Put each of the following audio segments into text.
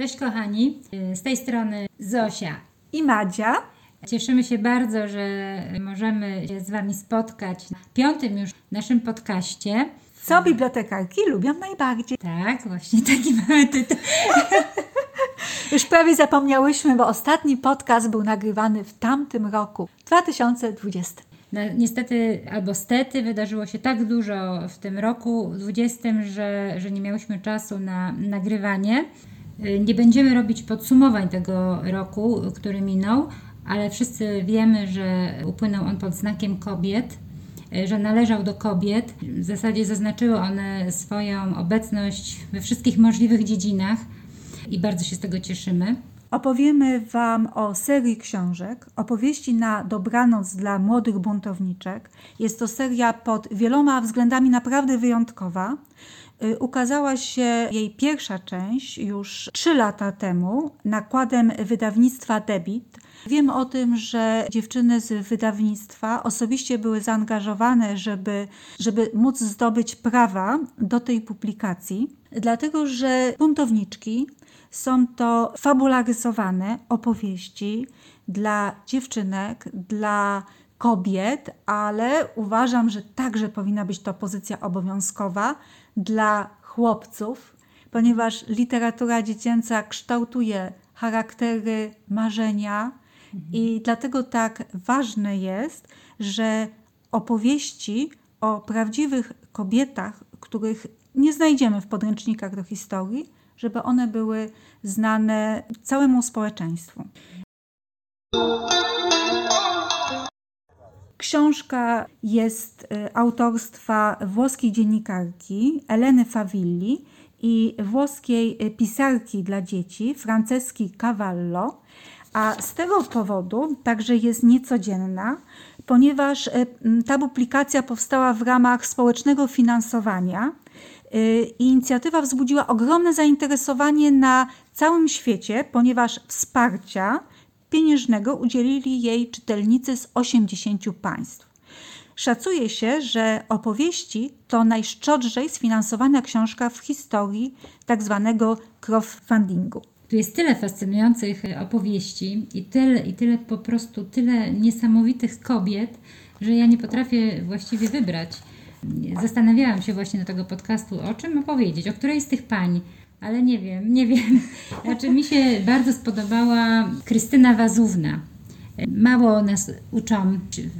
Cześć kochani, z tej strony Zosia i Madzia. Cieszymy się bardzo, że możemy się z Wami spotkać w piątym już naszym podcaście. Co bibliotekarki lubią najbardziej. Tak, właśnie taki mamy tytuł. Już prawie zapomniałyśmy, bo ostatni podcast był nagrywany w tamtym roku, 2020. No, niestety albo stety wydarzyło się tak dużo w tym roku 20, że, że nie miałyśmy czasu na nagrywanie. Y, nie będziemy robić podsumowań tego roku, który minął, ale wszyscy wiemy, że upłynął on pod znakiem kobiet, y, że należał do kobiet. W zasadzie zaznaczyły one swoją obecność we wszystkich możliwych dziedzinach i bardzo się z tego cieszymy. Opowiemy Wam o serii książek, opowieści na dobranoc dla młodych buntowniczek. Jest to seria pod wieloma względami naprawdę wyjątkowa. Y, ukazała się jej pierwsza część już trzy lata temu nakładem wydawnictwa Debit. Wiem o tym, że dziewczyny z wydawnictwa osobiście były zaangażowane, żeby, żeby móc zdobyć prawa do tej publikacji, dlatego że buntowniczki są to fabularyzowane opowieści dla dziewczynek, dla kobiet, ale uważam, że także powinna być to pozycja obowiązkowa dla chłopców, ponieważ literatura dziecięca kształtuje charaktery, marzenia mhm. i dlatego tak ważne jest, że opowieści o prawdziwych kobietach, których nie znajdziemy w podręcznikach do historii, żeby one były znane całemu społeczeństwu. Książka jest y, autorstwa włoskiej dziennikarki Eleny Favilli i włoskiej y, pisarki dla dzieci Franceski Cavallo, a z tego powodu także jest niecodzienna, ponieważ y, ta publikacja powstała w ramach społecznego finansowania inicjatywa wzbudziła ogromne zainteresowanie na całym świecie, ponieważ wsparcia pieniężnego udzielili jej czytelnicy z 80 państw. Szacuje się, że opowieści to najszczodrzej sfinansowana książka w historii tzw. Tak crowdfundingu. Tu jest tyle fascynujących opowieści i tyle, i tyle po prostu tyle niesamowitych kobiet, że ja nie potrafię właściwie wybrać. Zastanawiałam się właśnie do tego podcastu, o czym opowiedzieć, o której z tych pań ale nie wiem, nie wiem. Znaczy mi się bardzo spodobała Krystyna Wazówna. Mało nas uczą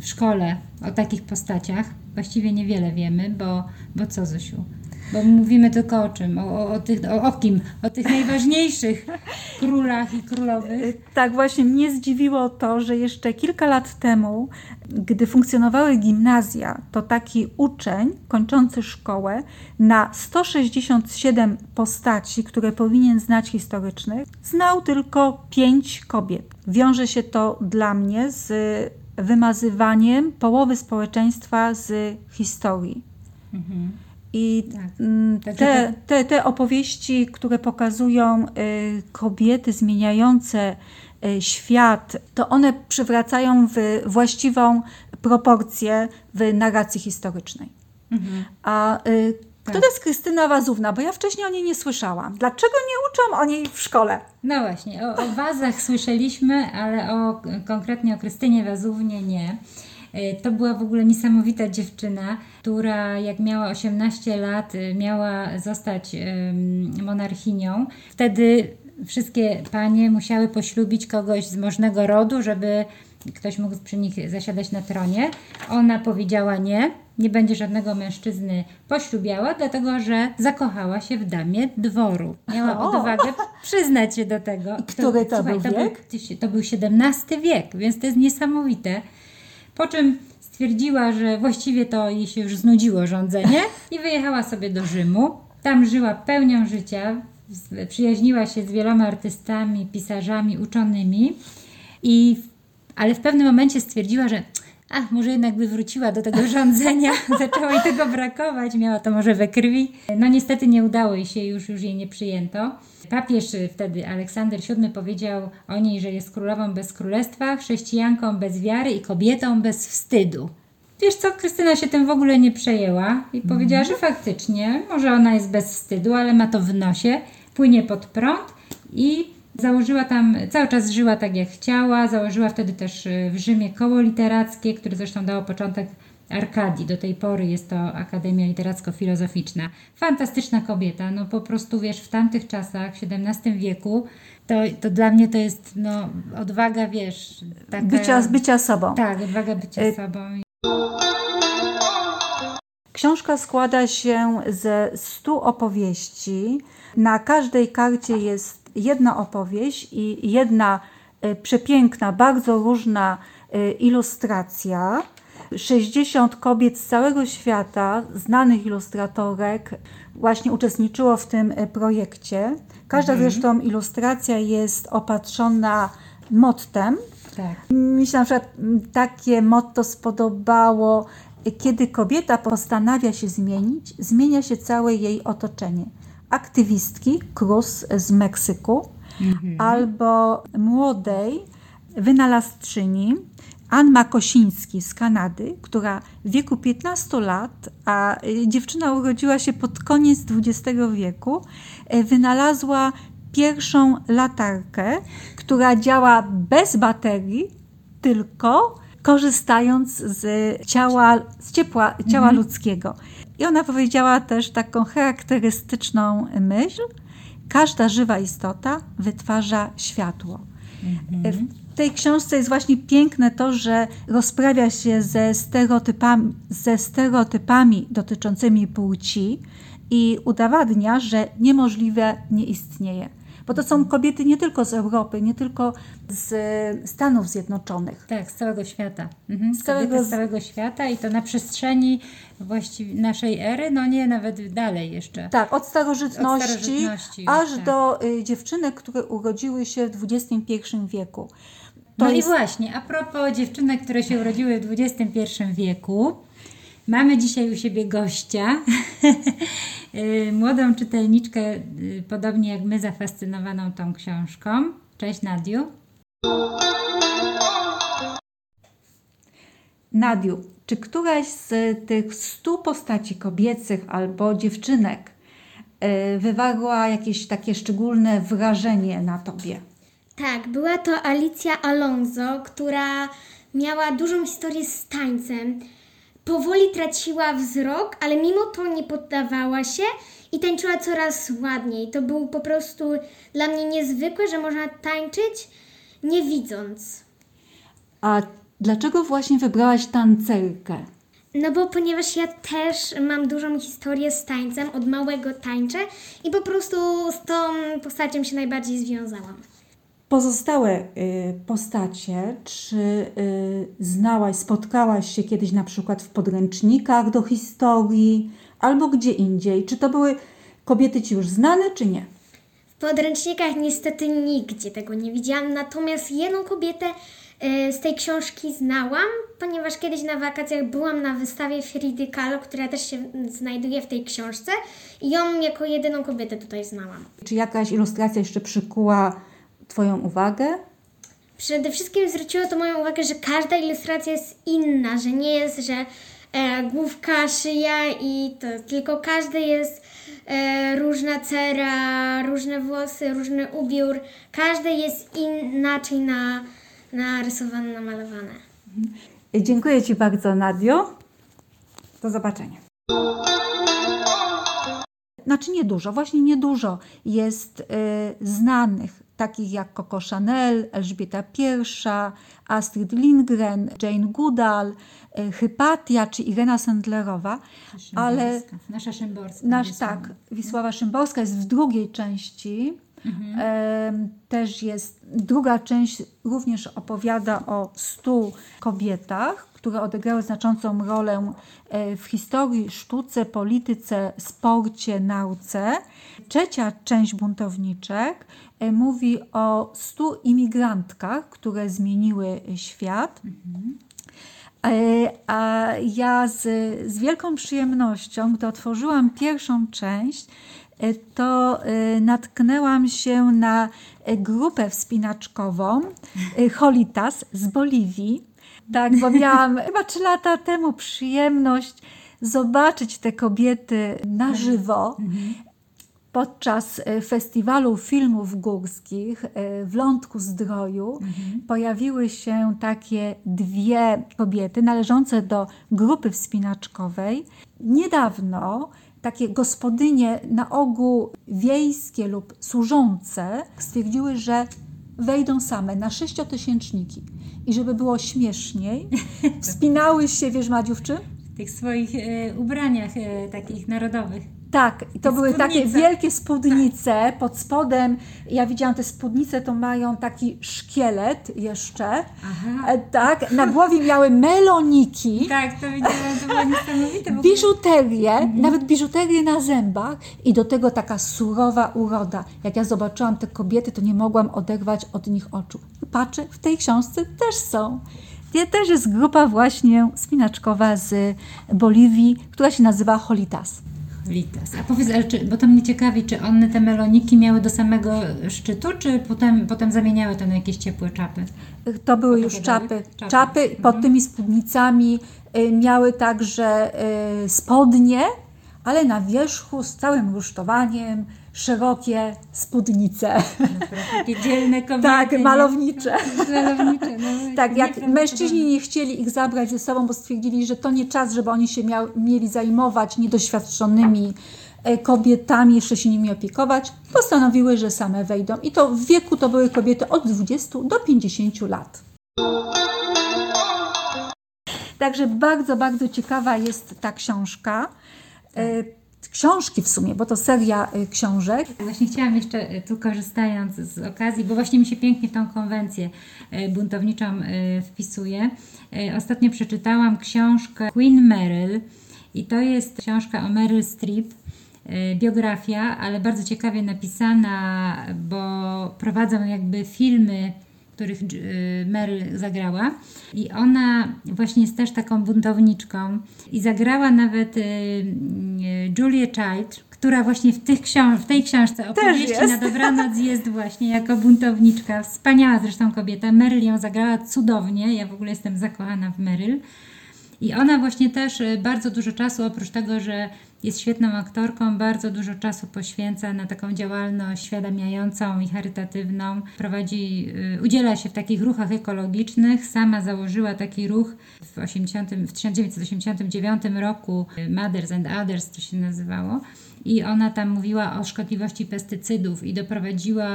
w szkole o takich postaciach. Właściwie niewiele wiemy, bo, bo co Zosiu? Bo mówimy tylko o czym? O, o, tych, o, o kim? O tych najważniejszych królach i królowych. Tak, właśnie mnie zdziwiło to, że jeszcze kilka lat temu, gdy funkcjonowały gimnazja, to taki uczeń kończący szkołę na 167 postaci, które powinien znać historycznych, znał tylko pięć kobiet. Wiąże się to dla mnie z wymazywaniem połowy społeczeństwa z historii. Mhm. I tak. Mm, te, te, te opowieści, które pokazują y, kobiety zmieniające y, świat, to one przywracają w właściwą proporcję w narracji historycznej. Mhm. A y, kto tak. to jest Krystyna Wazówna? Bo ja wcześniej o niej nie słyszałam. Dlaczego nie uczą o niej w szkole? No właśnie, o, o wazach słyszeliśmy, ale o, konkretnie o Krystynie Wazównie nie. E, to była w ogóle niesamowita dziewczyna, która jak miała 18 lat, e, miała zostać monarchinią. Wtedy wszystkie panie musiały poślubić kogoś z możnego rodu, żeby ktoś mógł przy nich zasiadać na tronie. Ona powiedziała nie, nie będzie żadnego mężczyzny poślubiała, dlatego że zakochała się w damie dworu. Miała o. odwagę przyznać się do tego. Który to, to słuchaj, był wiek? To był, to był XVII wiek, więc to jest niesamowite. Po czym stwierdziła, że właściwie to jej się już znudziło rządzenie i wyjechała sobie do Rzymu. Tam żyła pełnią życia, przyjaźniła się z wieloma artystami, pisarzami, uczonymi, i, ale w pewnym momencie stwierdziła, że ach, może jednak by wróciła do tego rządzenia, zaczęło jej tego brakować, miała to może we krwi. No niestety nie udało jej się, już, już jej nie przyjęto. Papież wtedy Aleksander VII powiedział o niej, że jest królową bez królestwa, chrześcijanką bez wiary i kobietą bez wstydu. Wiesz co, Krystyna się tym w ogóle nie przejęła i powiedziała, że faktycznie, może ona jest bez wstydu, ale ma to w nosie, płynie pod prąd I założyła tam, cały czas żyła tak jak chciała, założyła wtedy też y, w Rzymie koło literackie, które zresztą dało początek Arkadii. Do tej pory jest to Akademia Literacko-Filozoficzna. Fantastyczna kobieta, no po prostu wiesz, w tamtych czasach, w XVII wieku, to, to dla mnie to jest no, odwaga, wiesz, taka... Bycia, bycia sobą. Tak, odwaga bycia Y- sobą. Książka składa się ze stu opowieści. Na każdej karcie jest jedna opowieść i jedna e, przepiękna, bardzo różna e, ilustracja. 60 kobiet z całego świata, znanych ilustratorek, właśnie uczestniczyło w tym e, projekcie. Każda zresztą ilustracja jest opatrzona mottem. Tak. Mi się na przykład takie motto spodobało. Kiedy kobieta postanawia się zmienić, zmienia się całe jej otoczenie. Aktywistki Cruz z Meksyku albo młodej wynalazczyni Anna Kosiński z Kanady, która w wieku 15 lat, a y, dziewczyna urodziła się pod koniec XX wieku, y, wynalazła pierwszą latarkę, która działa bez baterii, tylko korzystając z ciała, z ciepła ciała ludzkiego. I ona powiedziała też taką charakterystyczną myśl: każda żywa istota wytwarza światło. W tej książce jest właśnie piękne to, że rozprawia się ze stereotypami, ze stereotypami dotyczącymi płci i udowadnia, że niemożliwe nie istnieje. Bo to są kobiety nie tylko z Europy, nie tylko z Stanów Zjednoczonych. Tak, z całego świata. Mhm. Z całego z- całego świata i to na przestrzeni właściwie naszej ery, no nie, nawet dalej jeszcze. Tak, od starożytności, Od starożytności, aż tak. do y, dziewczynek, które urodziły się w XXI wieku. To No jest i właśnie, a propos dziewczynek, które się urodziły w XXI wieku, mamy dzisiaj u siebie gościa, młodą czytelniczkę, y, podobnie jak my, zafascynowaną tą książką. Cześć Nadiu. Nadiu, czy któraś z tych stu postaci kobiecych albo dziewczynek y, wywarła jakieś takie szczególne wrażenie na tobie? Tak, była to Alicja Alonso, która miała dużą historię z tańcem. Powoli traciła wzrok, ale mimo to nie poddawała się i tańczyła coraz ładniej. To był po prostu dla mnie niezwykłe, że można tańczyć nie widząc. A dlaczego właśnie wybrałaś tancerkę? No bo ponieważ ja też mam dużą historię z tańcem, od małego tańczę i po prostu z tą postacią się najbardziej związałam. Pozostałe y, postacie, czy y, znałaś, spotkałaś się kiedyś na przykład w podręcznikach do historii albo gdzie indziej? Czy to były kobiety ci już znane, czy nie? W podręcznikach niestety nigdzie tego nie widziałam, natomiast jedną kobietę e, z tej książki znałam, ponieważ kiedyś na wakacjach byłam na wystawie Fridy Kahlo, która też się znajduje w tej książce i ją jako jedyną kobietę tutaj znałam. Czy jakaś ilustracja jeszcze przykuła Twoją uwagę? Przede wszystkim zwróciło to moją uwagę, że każda ilustracja jest inna, że nie jest, że e, główka, szyja i to, tylko każdy jest e, różna cera, różne włosy, różny ubiór. Każde jest inaczej na, narysowane, namalowane. Y, Dziękuję Ci bardzo, Nadio. Do zobaczenia. Znaczy niedużo, właśnie niedużo jest y, znanych, takich jak Coco Chanel, Elżbieta I, Astrid Lindgren, Jane Goodall, y, Hypatia czy Irena Sendlerowa, ale. Nasza Szymborska. nasz Wisława. tak, Wisława Szymborska jest w drugiej części. Em, też jest druga część, również opowiada o stu kobietach, które odegrały znaczącą rolę e, w historii, sztuce, polityce, sporcie, nauce. Trzecia część buntowniczek e, mówi o stu imigrantkach, które zmieniły świat. E, A ja z, z wielką przyjemnością, gdy otworzyłam pierwszą część, to natknęłam się na grupę wspinaczkową Holitas z Boliwii. Tak, bo miałam chyba trzy lata temu przyjemność zobaczyć te kobiety na żywo. podczas e, festiwalu filmów górskich e, w Lądku Zdroju pojawiły się takie dwie kobiety należące do grupy wspinaczkowej. Niedawno takie gospodynie na ogół wiejskie lub służące stwierdziły, że wejdą same na sześciotysięczniki. I żeby było śmieszniej, wspinały się, wiesz Madziu, w czym? W tych swoich e, ubraniach e, takich narodowych. Tak, i to były takie spódnice. wielkie spódnice. Pod spodem, ja widziałam te spódnice, to mają taki szkielet jeszcze. Aha. E, tak, na głowie miały meloniki. Tak, to widziałam, to było niesamowite. Biżuterię, nawet biżuterię na zębach i do tego taka surowa uroda. Jak ja zobaczyłam te kobiety, to nie mogłam oderwać od nich oczu. Patrzę, w tej książce też są. Gdzie też jest grupa właśnie spinaczkowa z Boliwii, która się nazywa Holitas. Litas. A powiedz, ale czy, bo to mnie ciekawi, czy one te meloniki miały do samego szczytu, czy potem, potem zamieniały to na jakieś ciepłe czapy? To były już czapy. Czapy. Czapy pod tymi spódnicami y, miały także y, spodnie, ale na wierzchu z całym rusztowaniem szerokie spódnice. Takie dzielne kobiety. tak, malownicze. Malownicze, no. Tak, jak mężczyźni nie chcieli ich zabrać ze sobą, bo stwierdzili, że to nie czas, żeby oni się miał, mieli zajmować niedoświadczonymi e, kobietami, jeszcze się nimi opiekować, postanowiły, że same wejdą. I to w wieku to były kobiety od 20 do 50 lat. Także bardzo, bardzo ciekawa jest ta książka. E, Książki w sumie, bo to seria e, książek. Właśnie chciałam jeszcze, e, tu korzystając z okazji, bo właśnie mi się pięknie tą konwencję e, buntowniczą wpisuje. Ostatnio przeczytałam książkę Queen Meryl i to jest książka o Meryl Streep, biografia, ale bardzo ciekawie napisana, bo prowadzą jakby filmy których y, Meryl zagrała. I ona właśnie jest też taką buntowniczką i zagrała nawet y, y, Julię Child, która właśnie w, tych książ- w tej książce opowieści na dobranoc jest właśnie jako buntowniczka. Wspaniała zresztą kobieta. Meryl ją zagrała cudownie. Ja w ogóle jestem zakochana w Meryl. I ona właśnie też bardzo dużo czasu, oprócz tego, że jest świetną aktorką, bardzo dużo czasu poświęca na taką działalność świadamiającą i charytatywną. Prowadzi, y, udziela się w takich ruchach ekologicznych. Sama założyła taki ruch w, 80, w 1989 roku, y, Mothers and Others to się nazywało. I ona tam mówiła o szkodliwości pestycydów i doprowadziła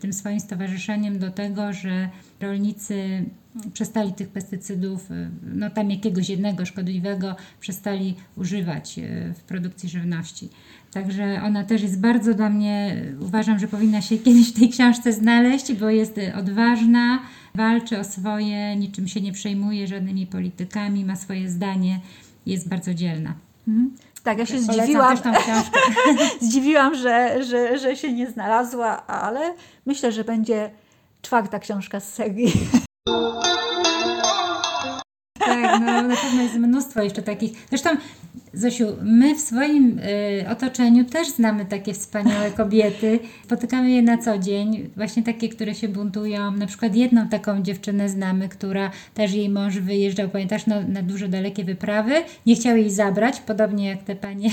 tym swoim stowarzyszeniem do tego, że rolnicy przestali tych pestycydów, no tam jakiegoś jednego szkodliwego, przestali używać y, w produkcji żywności. Także ona też jest bardzo dla mnie, uważam, że powinna się kiedyś w tej książce znaleźć, bo jest y, odważna, walczy o swoje, niczym się nie przejmuje żadnymi politykami, ma swoje zdanie, jest bardzo dzielna. Tak, ja się Polecam zdziwiłam, zdziwiłam że, że, że się nie znalazła, ale myślę, że będzie czwarta książka z serii. Tak, no na pewno jest mnóstwo jeszcze takich. Zresztą, Zosiu, my w swoim y, otoczeniu też znamy takie wspaniałe kobiety. Spotykamy je na co dzień, właśnie takie, które się buntują. Na przykład jedną taką dziewczynę znamy, która też jej mąż wyjeżdżał, pamiętasz, na, na duże, dalekie wyprawy. Nie chciał jej zabrać, podobnie jak te panie.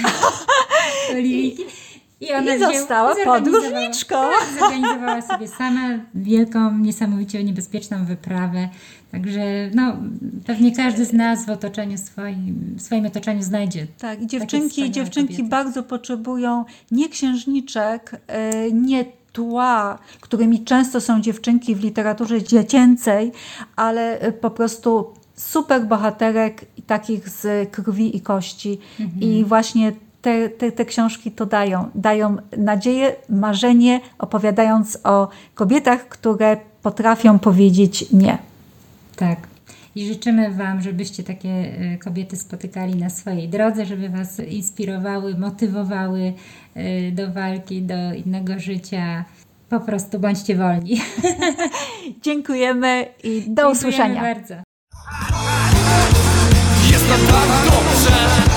I ona I została zorganizowała- podróżniczką. Tak, zorganizowała sobie sama wielką, niesamowicie niebezpieczną wyprawę. Także no, pewnie każdy z nas w otoczeniu swoim, w swoim otoczeniu znajdzie. Tak, i dziewczynki, dziewczynki kobiety. bardzo potrzebują nie księżniczek, e, nie tła, którymi często są dziewczynki w literaturze dziecięcej, ale e, po prostu super bohaterek takich z krwi i kości. I właśnie te, te, te książki to dają. Dają nadzieję, marzenie, opowiadając o kobietach, które potrafią powiedzieć nie. Tak. I życzymy Wam, żebyście takie e, kobiety spotykali na swojej drodze, żeby Was inspirowały, motywowały e, do walki, do innego życia. Po prostu bądźcie wolni. Dziękujemy i do Dziękujemy usłyszenia. bardzo. Jest nam tak dobrze